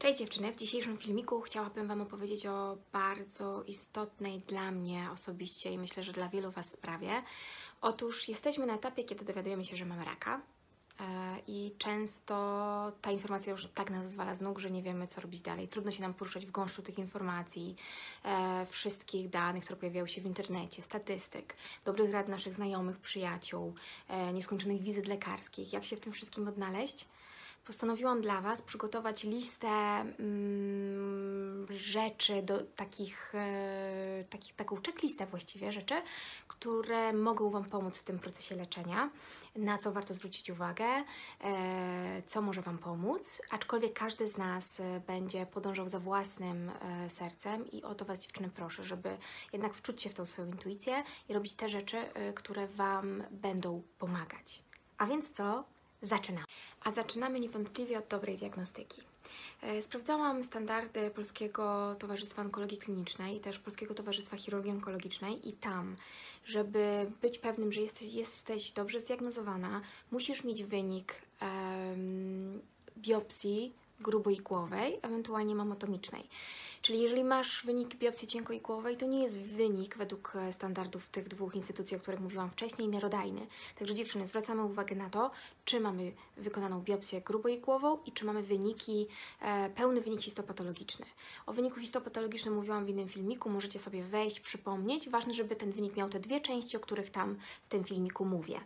Cześć dziewczyny, w dzisiejszym filmiku chciałabym Wam opowiedzieć o bardzo istotnej dla mnie osobiście i myślę, że dla wielu Was sprawie. Otóż jesteśmy na etapie, kiedy dowiadujemy się, że mamy raka e, i często ta informacja już tak nas zwala z nóg, że nie wiemy, co robić dalej. Trudno się nam poruszać w gąszczu tych informacji, e, wszystkich danych, które pojawiają się w internecie, statystyk, dobrych rad naszych znajomych, przyjaciół, e, nieskończonych wizyt lekarskich. Jak się w tym wszystkim odnaleźć? Postanowiłam dla Was przygotować listę mm, rzeczy, do takich, e, takich, taką checklistę właściwie rzeczy, które mogą Wam pomóc w tym procesie leczenia, na co warto zwrócić uwagę, e, co może Wam pomóc, aczkolwiek każdy z nas e, będzie podążał za własnym e, sercem i o to Was dziewczyny proszę, żeby jednak wczuć się w tą swoją intuicję i robić te rzeczy, e, które Wam będą pomagać. A więc co? Zaczynamy. A zaczynamy niewątpliwie od dobrej diagnostyki. E, Sprawdzałam standardy Polskiego Towarzystwa Onkologii Klinicznej i też Polskiego Towarzystwa Chirurgii Onkologicznej i tam, żeby być pewnym, że jesteś, jesteś dobrze zdiagnozowana, musisz mieć wynik em, biopsji gruboigłowej, ewentualnie mamotomicznej. Czyli jeżeli masz wynik biopsji cienkoigłowej, to nie jest wynik według e, standardów tych dwóch instytucji, o których mówiłam wcześniej, miarodajny. Także dziewczyny, zwracamy uwagę na to, czy mamy wykonaną biopsję gruboigłową i czy mamy wyniki, e, pełny wynik histopatologiczny. O wyniku histopatologicznym mówiłam w innym filmiku, możecie sobie wejść, przypomnieć. Ważne, żeby ten wynik miał te dwie części, o których tam w tym filmiku mówię.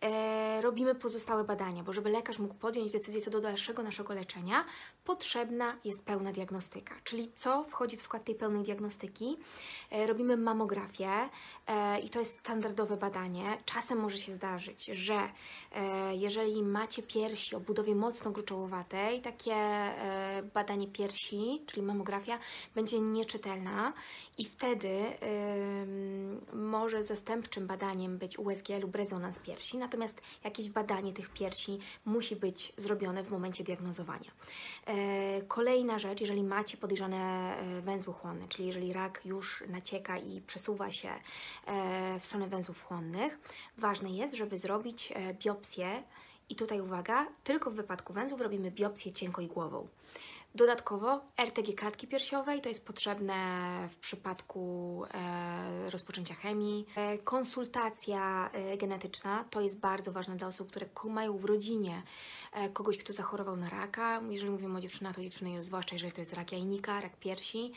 E, robimy pozostałe badania, bo żeby lekarz mógł podjąć decyzję co do dalszego naszego leczenia, potrzebna jest pełna diagnostyka. Czyli co wchodzi w skład tej pełnej diagnostyki? E, robimy mamografię e, i to jest standardowe badanie. Czasem może się zdarzyć, że e, jeżeli macie piersi o budowie mocno gruczołowatej, takie badanie piersi, czyli mamografia, będzie nieczytelna i wtedy może zastępczym badaniem być USG lub rezonans piersi, natomiast jakieś badanie tych piersi musi być zrobione w momencie diagnozowania. E, Kolejna rzecz, jeżeli macie podejrzane e, węzły chłonne, czyli jeżeli rak już nacieka i przesuwa się e, w stronę węzłów chłonnych, ważne jest, żeby zrobić biopsję i tutaj uwaga, tylko w wypadku węzłów robimy biopsję cienkoigłową. Dodatkowo RTG klatki piersiowej to jest potrzebne w przypadku e, rozpoczęcia chemii. E, konsultacja e, genetyczna to jest bardzo ważne dla osób, które mają w rodzinie e, kogoś, kto zachorował na raka. Jeżeli mówimy o dziewczynach, to dziewczyny, zwłaszcza jeżeli to jest rak jajnika, rak piersi,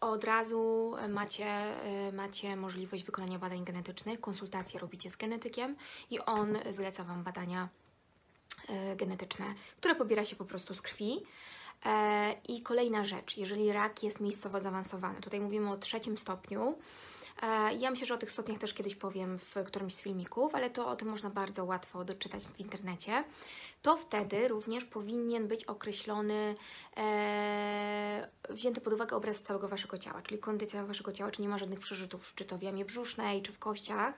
od razu macie, e, macie możliwość wykonania badań genetycznych. Konsultacje robicie z genetykiem i on zleca Wam badania e, genetyczne, które pobiera się po prostu z krwi. E, I kolejna rzecz, jeżeli rak jest miejscowo zaawansowany, tutaj mówimy o trzecim stopniu. E, Ja myślę, że o tych stopniach też kiedyś powiem w którymś z filmików, ale to o tym można bardzo łatwo doczytać w internecie. To wtedy również powinien być określony, e, wzięty pod uwagę obraz całego Waszego ciała, czyli kondycja Waszego ciała, czy nie ma żadnych przerzutów, czy to w jamie brzusznej, czy w kościach.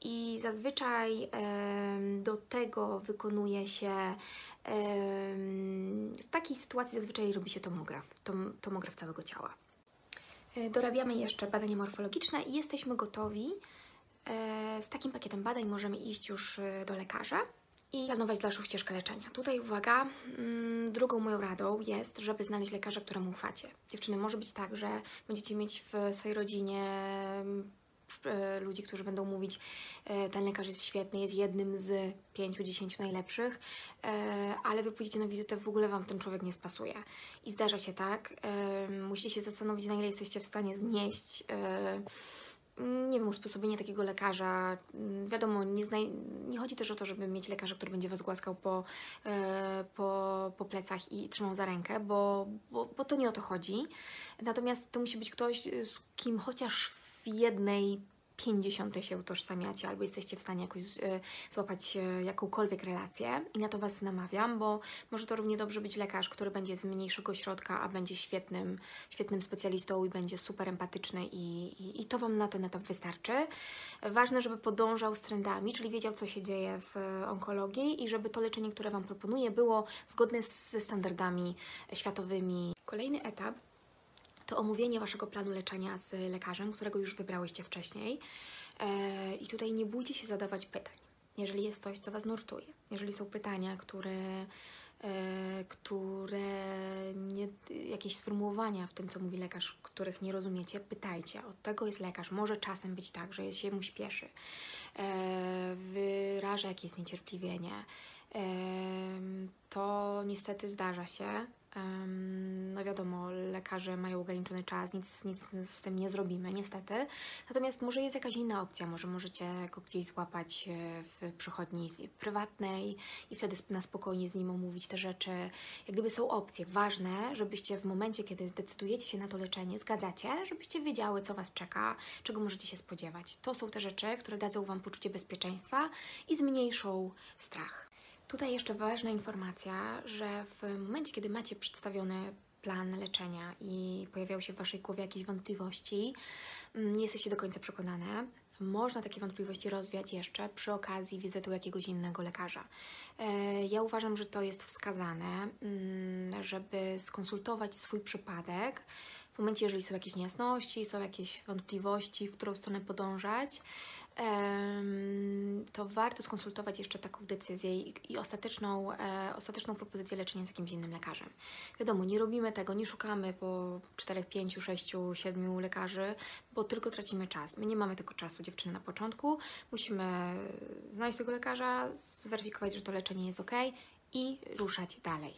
I zazwyczaj em, do tego wykonuje się w takiej sytuacji zazwyczaj robi się tomograf, tom, tomograf całego ciała. E, Dorabiamy jeszcze badania morfologiczne i jesteśmy gotowi. E, Z takim pakietem badań możemy iść już e, do lekarza i planować dalszą ścieżkę leczenia. Tutaj uwaga, mm, drugą moją radą jest, żeby znaleźć lekarza, któremu ufacie. Dziewczyny, może być tak, że będziecie mieć w swojej rodzinie ludzi, którzy będą mówić, e, ten lekarz jest świetny, jest jednym z pięciu, dziesięciu najlepszych, e, ale wy pójdziecie na wizytę, w ogóle Wam ten człowiek nie spasuje. I zdarza się tak, e, musicie się zastanowić, na ile jesteście w stanie znieść e, nie wiem, usposobienie takiego lekarza. Wiadomo, nie, nie chodzi też o to, żeby mieć lekarza, który będzie Was głaskał po, e, po, po plecach i trzymał za rękę, bo, bo, bo to nie o to chodzi. Natomiast to musi być ktoś, z kim chociaż jednej pięćdziesiątej się utożsamiacie, albo jesteście w stanie jakoś e, złapać e, jakąkolwiek relację i na to Was namawiam, bo może to równie dobrze być lekarz, który będzie z mniejszego środka, a będzie świetnym, świetnym specjalistą i będzie super empatyczny i, i, i to Wam na ten etap wystarczy. Ważne, żeby podążał z trendami, czyli wiedział, co się dzieje w onkologii i żeby to leczenie, które Wam proponuję, było zgodne ze standardami światowymi. Kolejny etap to omówienie Waszego planu leczenia z lekarzem, którego już wybrałyście wcześniej. E, I tutaj nie bójcie się zadawać pytań, jeżeli jest coś, co Was nurtuje. Jeżeli są pytania, które e, które nie, jakieś sformułowania w tym, co mówi lekarz, których nie rozumiecie, pytajcie. Od tego jest lekarz. Może czasem być tak, że się mu śpieszy, e, wyraża jakieś zniecierpliwienie. Em, To niestety zdarza się. No wiadomo, lekarze mają ograniczony czas, nic, nic z tym nie zrobimy, niestety. Natomiast może jest jakaś inna opcja, może możecie go gdzieś złapać e, w przychodni prywatnej i wtedy na spokojnie z nim omówić te rzeczy. Jak gdyby są opcje. Ważne, żebyście w momencie, kiedy decydujecie się na to leczenie, zgadzacie, żebyście wiedziały, co Was czeka, czego możecie się spodziewać. To są te rzeczy, które dadzą Wam poczucie bezpieczeństwa i zmniejszą strach. Tutaj jeszcze ważna informacja, że w momencie, kiedy macie przedstawiony plan leczenia i pojawiają się w Waszej głowie jakieś wątpliwości, mm, nie jesteście do końca przekonane, można takie wątpliwości rozwiać jeszcze przy okazji wizyty u jakiegoś innego lekarza. E, Ja uważam, że to jest wskazane, mm, żeby skonsultować swój przypadek w momencie, jeżeli są jakieś niejasności, są jakieś wątpliwości, w którą stronę podążać, to warto skonsultować jeszcze taką decyzję i, ostateczną, e, ostateczną propozycję leczenia z jakimś innym lekarzem. Wiadomo, nie robimy tego, nie szukamy po 4, 5, 6, 7 lekarzy, bo tylko tracimy czas. My nie mamy tego czasu, dziewczyny, na początku. Musimy znaleźć tego lekarza, zweryfikować, że to leczenie jest ok i ruszać dalej.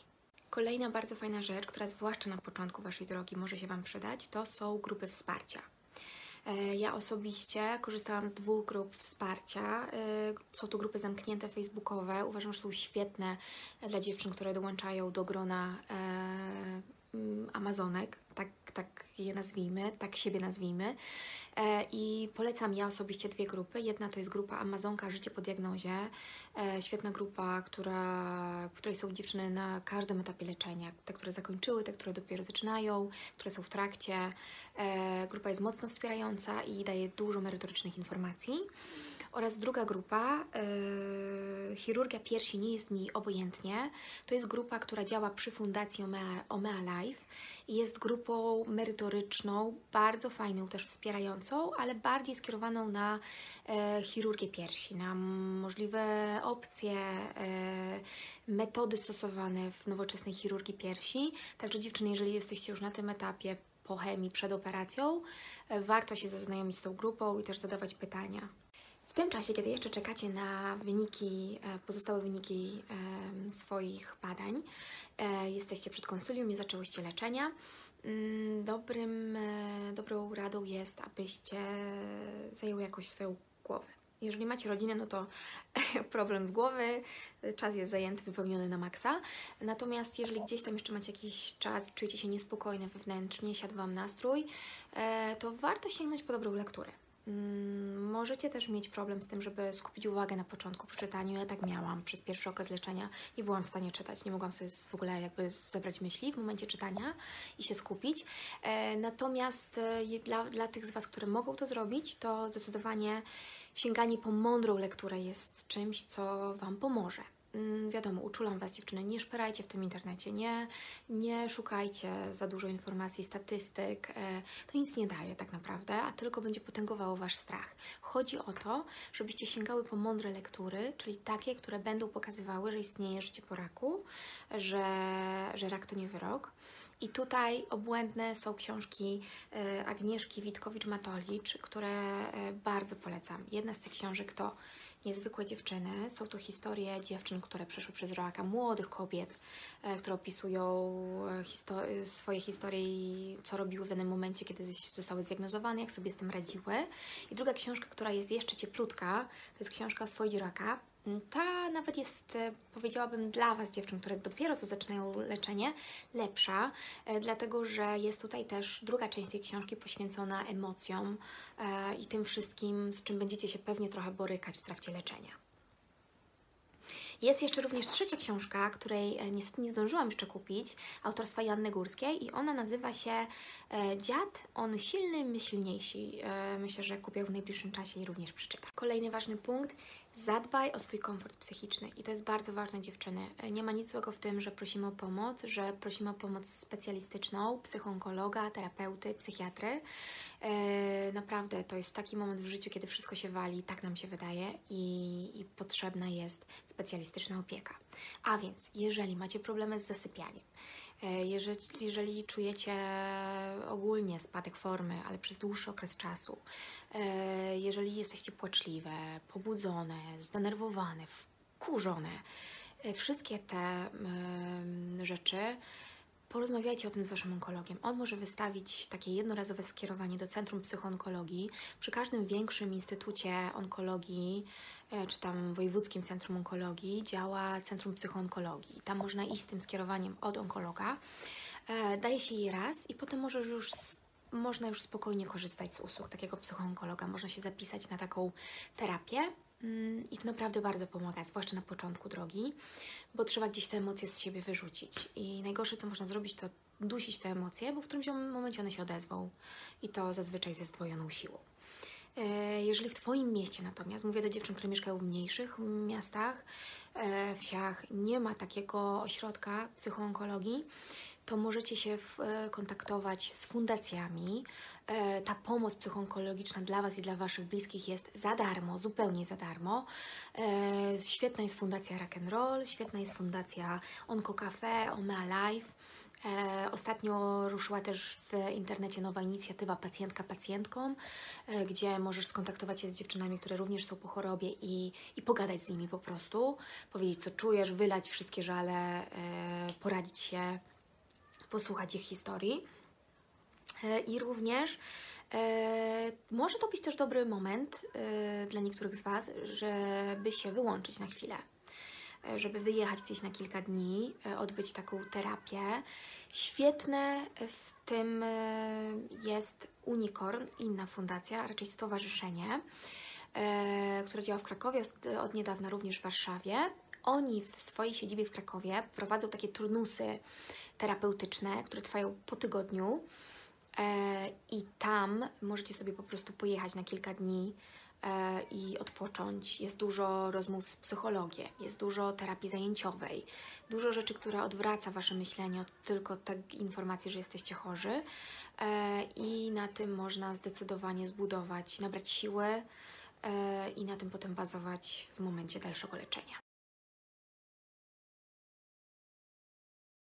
Kolejna bardzo fajna rzecz, która zwłaszcza na początku Waszej drogi może się Wam przydać, to są grupy wsparcia. E, Ja osobiście korzystałam z dwóch grup wsparcia. E, Są to grupy zamknięte facebookowe. Uważam, że są świetne dla dziewczyn, które dołączają do grona e, Amazonek, tak, tak je nazwijmy, tak siebie nazwijmy. E, I polecam ja osobiście dwie grupy. Jedna to jest grupa Amazonka Życie po diagnozie. E, Świetna grupa, która, w której są dziewczyny na każdym etapie leczenia. Te, które zakończyły, te, które dopiero zaczynają, które są w trakcie. E, Grupa jest mocno wspierająca i daje dużo merytorycznych informacji. Oraz druga grupa, e, chirurgia piersi nie jest mi obojętnie. To jest grupa, która działa przy Fundacji Omea, Omea Life i jest grupą merytoryczną, bardzo fajną, też wspierającą, ale bardziej skierowaną na e, chirurgię piersi, na możliwe opcje, e, metody stosowane w nowoczesnej chirurgii piersi. Także dziewczyny, jeżeli jesteście już na tym etapie po chemii przed operacją, warto się zaznajomić z tą grupą i też zadawać pytania. W tym czasie, kiedy jeszcze czekacie na wyniki, e, pozostałe wyniki em, swoich badań, e, jesteście przed konsylium i zaczęłyście leczenia, mm, dobrym, e, dobrą radą jest, abyście zajęły jakoś swoją głowę. Jeżeli macie rodzinę, no to problem z głowy, czas jest zajęty, wypełniony na maksa. Natomiast jeżeli gdzieś tam jeszcze macie jakiś czas, czujecie się niespokojne wewnętrznie, siadł Wam nastrój, e, to warto sięgnąć po dobrą lekturę. Mm, Możecie też mieć problem z tym, żeby skupić uwagę na początku przy czytaniu. Ja tak miałam przez pierwszy okres leczenia. Nie byłam w stanie czytać, nie mogłam sobie w ogóle jakby zebrać myśli w momencie czytania i się skupić. E, Natomiast e, dla, dla tych z Was, które mogą to zrobić, to zdecydowanie sięganie po mądrą lekturę jest czymś, co Wam pomoże. Mm, Wiadomo, uczulam Was dziewczyny, nie szperajcie w tym internecie, nie, nie szukajcie za dużo informacji, statystyk, e, to nic nie daje tak naprawdę, a tylko będzie potęgowało Wasz strach. Chodzi o to, żebyście sięgały po mądre lektury, czyli takie, które będą pokazywały, że istnieje życie po raku, że, że rak to nie wyrok. I tutaj obłędne są książki e, Agnieszki Witkowicz-Matolicz, które e, bardzo polecam. Jedna z tych książek to Niezwykłe dziewczyny. Są to historie dziewczyn, które przeszły przez raka, młodych kobiet, e, które opisują e, histo- e, swoje historie i co robiły w danym momencie, kiedy zostały zdiagnozowane, jak sobie z tym radziły. I druga książka, która jest jeszcze cieplutka, to jest książka o swoich raka. Ta nawet jest, e, powiedziałabym, dla Was, dziewczyn, które dopiero co zaczynają leczenie, lepsza, e, dlatego że jest tutaj też druga część tej książki poświęcona emocjom e, i tym wszystkim, z czym będziecie się pewnie trochę borykać w trakcie leczenia. Jest jeszcze również trzecia książka, której niestety nie zdążyłam jeszcze kupić, autorstwa Janny Górskiej i ona nazywa się Dziad, on silny, my silniejsi. E, Myślę, że kupię w najbliższym czasie i również przeczytam. Kolejny ważny punkt. Zadbaj o swój komfort psychiczny i to jest bardzo ważne, dziewczyny. Nie ma nic złego w tym, że prosimy o pomoc, że prosimy o pomoc specjalistyczną, psychoonkologa, terapeuty, psychiatry. E, naprawdę to jest taki moment w życiu, kiedy wszystko się wali, tak nam się wydaje, i, i potrzebna jest specjalistyczna opieka. A więc, jeżeli macie problemy z zasypianiem, e, jeżeli, jeżeli czujecie ogólnie spadek formy, ale przez dłuższy okres czasu, e, jeżeli jesteście płaczliwe, pobudzone, zdenerwowane, wkurzone, e, wszystkie te rzeczy, porozmawiajcie o tym z Waszym onkologiem. On może wystawić takie jednorazowe skierowanie do Centrum Psychoonkologii. Przy każdym większym instytucie onkologii, e, czy tam Wojewódzkim Centrum Onkologii działa Centrum Psychoonkologii. Tam można iść z tym skierowaniem od onkologa. E, Daje się je raz i potem możesz już można już spokojnie korzystać z usług takiego psychoonkologa. Można się zapisać na taką terapię mm, i to naprawdę bardzo pomaga, zwłaszcza na początku drogi, bo trzeba gdzieś te emocje z siebie wyrzucić. I najgorsze, co można zrobić, to dusić te emocje, bo w którymś momencie one się odezwą i to zazwyczaj ze zdwojoną siłą. E, Jeżeli w Twoim mieście natomiast, mówię do dziewczyn, które mieszkają w mniejszych miastach, e, wsiach, nie ma takiego ośrodka psychoonkologii, to możecie się e, kontaktować z fundacjami. Ta pomoc psychoonkologiczna dla Was i dla Waszych bliskich jest za darmo, zupełnie za darmo. Świetna jest Fundacja Rock and Roll, świetna jest Fundacja Onco Cafe, Omea Life. E, Ostatnio ruszyła też w internecie nowa inicjatywa Pacjentka Pacjentką, e, gdzie możesz skontaktować się z dziewczynami, które również są po chorobie i, i pogadać z nimi po prostu, powiedzieć co czujesz, wylać wszystkie żale, e, poradzić się, posłuchać ich historii. I również może to być też dobry moment dla niektórych z Was, żeby się wyłączyć na chwilę, żeby wyjechać gdzieś na kilka dni, e, odbyć taką terapię. Świetne w tym e, jest Unicorn, inna fundacja, raczej stowarzyszenie, e, które działa w Krakowie, od- niedawna również w Warszawie. Oni w swojej siedzibie w Krakowie prowadzą takie turnusy terapeutyczne, które trwają po tygodniu. E, I tam możecie sobie po prostu pojechać na kilka dni e, i odpocząć. Jest dużo rozmów z psychologiem, jest dużo terapii zajęciowej, dużo rzeczy, które odwraca Wasze myślenie od tylko tej informacji, że jesteście chorzy. E, I na tym można zdecydowanie zbudować, nabrać siły e, i na tym potem bazować w momencie dalszego leczenia.